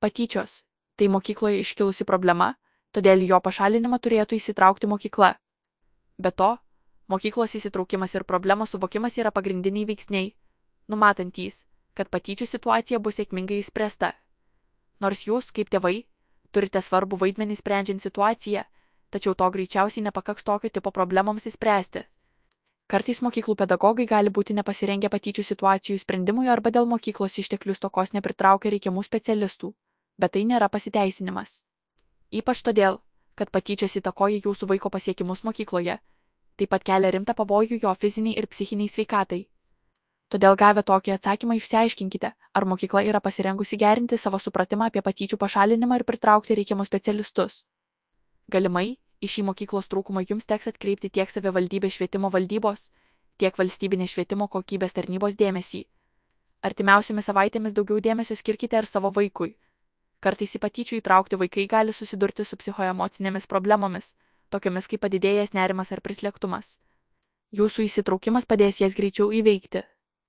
Patyčios - tai mokykloje iškilusi problema, todėl jo pašalinimą turėtų įsitraukti mokykla. Be to, mokyklos įsitraukimas ir problemos suvokimas yra pagrindiniai veiksniai, numatantys, kad patyčių situacija bus sėkmingai įspręsta. Nors jūs, kaip tėvai, turite svarbų vaidmenį sprendžiant situaciją, tačiau to greičiausiai nepakaks tokio tipo problemoms įspręsti. Kartais mokyklų pedagogai gali būti nepasirengę patyčių situacijų sprendimui arba dėl mokyklos išteklių stokos nepritraukia reikiamų specialistų, bet tai nėra pasiteisinimas. Ypač todėl, kad patyčios įtakoja jūsų vaiko pasiekimus mokykloje, taip pat kelia rimtą pavojų jo fiziniai ir psichiniai sveikatai. Todėl gavę tokį atsakymą išsiaiškinkite, ar mokykla yra pasirengusi gerinti savo supratimą apie patyčių pašalinimą ir pritraukti reikiamus specialistus. Galimai, į šį mokyklos trūkumą jums teks atkreipti tiek savivaldybės švietimo valdybos, tiek valstybinės švietimo kokybės tarnybos dėmesį. Artimiausiomis savaitėmis daugiau dėmesio skirkite ir savo vaikui. Kartais į patyčių įtraukti vaikai gali susidurti su psichoemocinėmis problemomis, tokiomis kaip padidėjęs nerimas ar prislėgtumas. Jūsų įsitraukimas padės jas greičiau įveikti.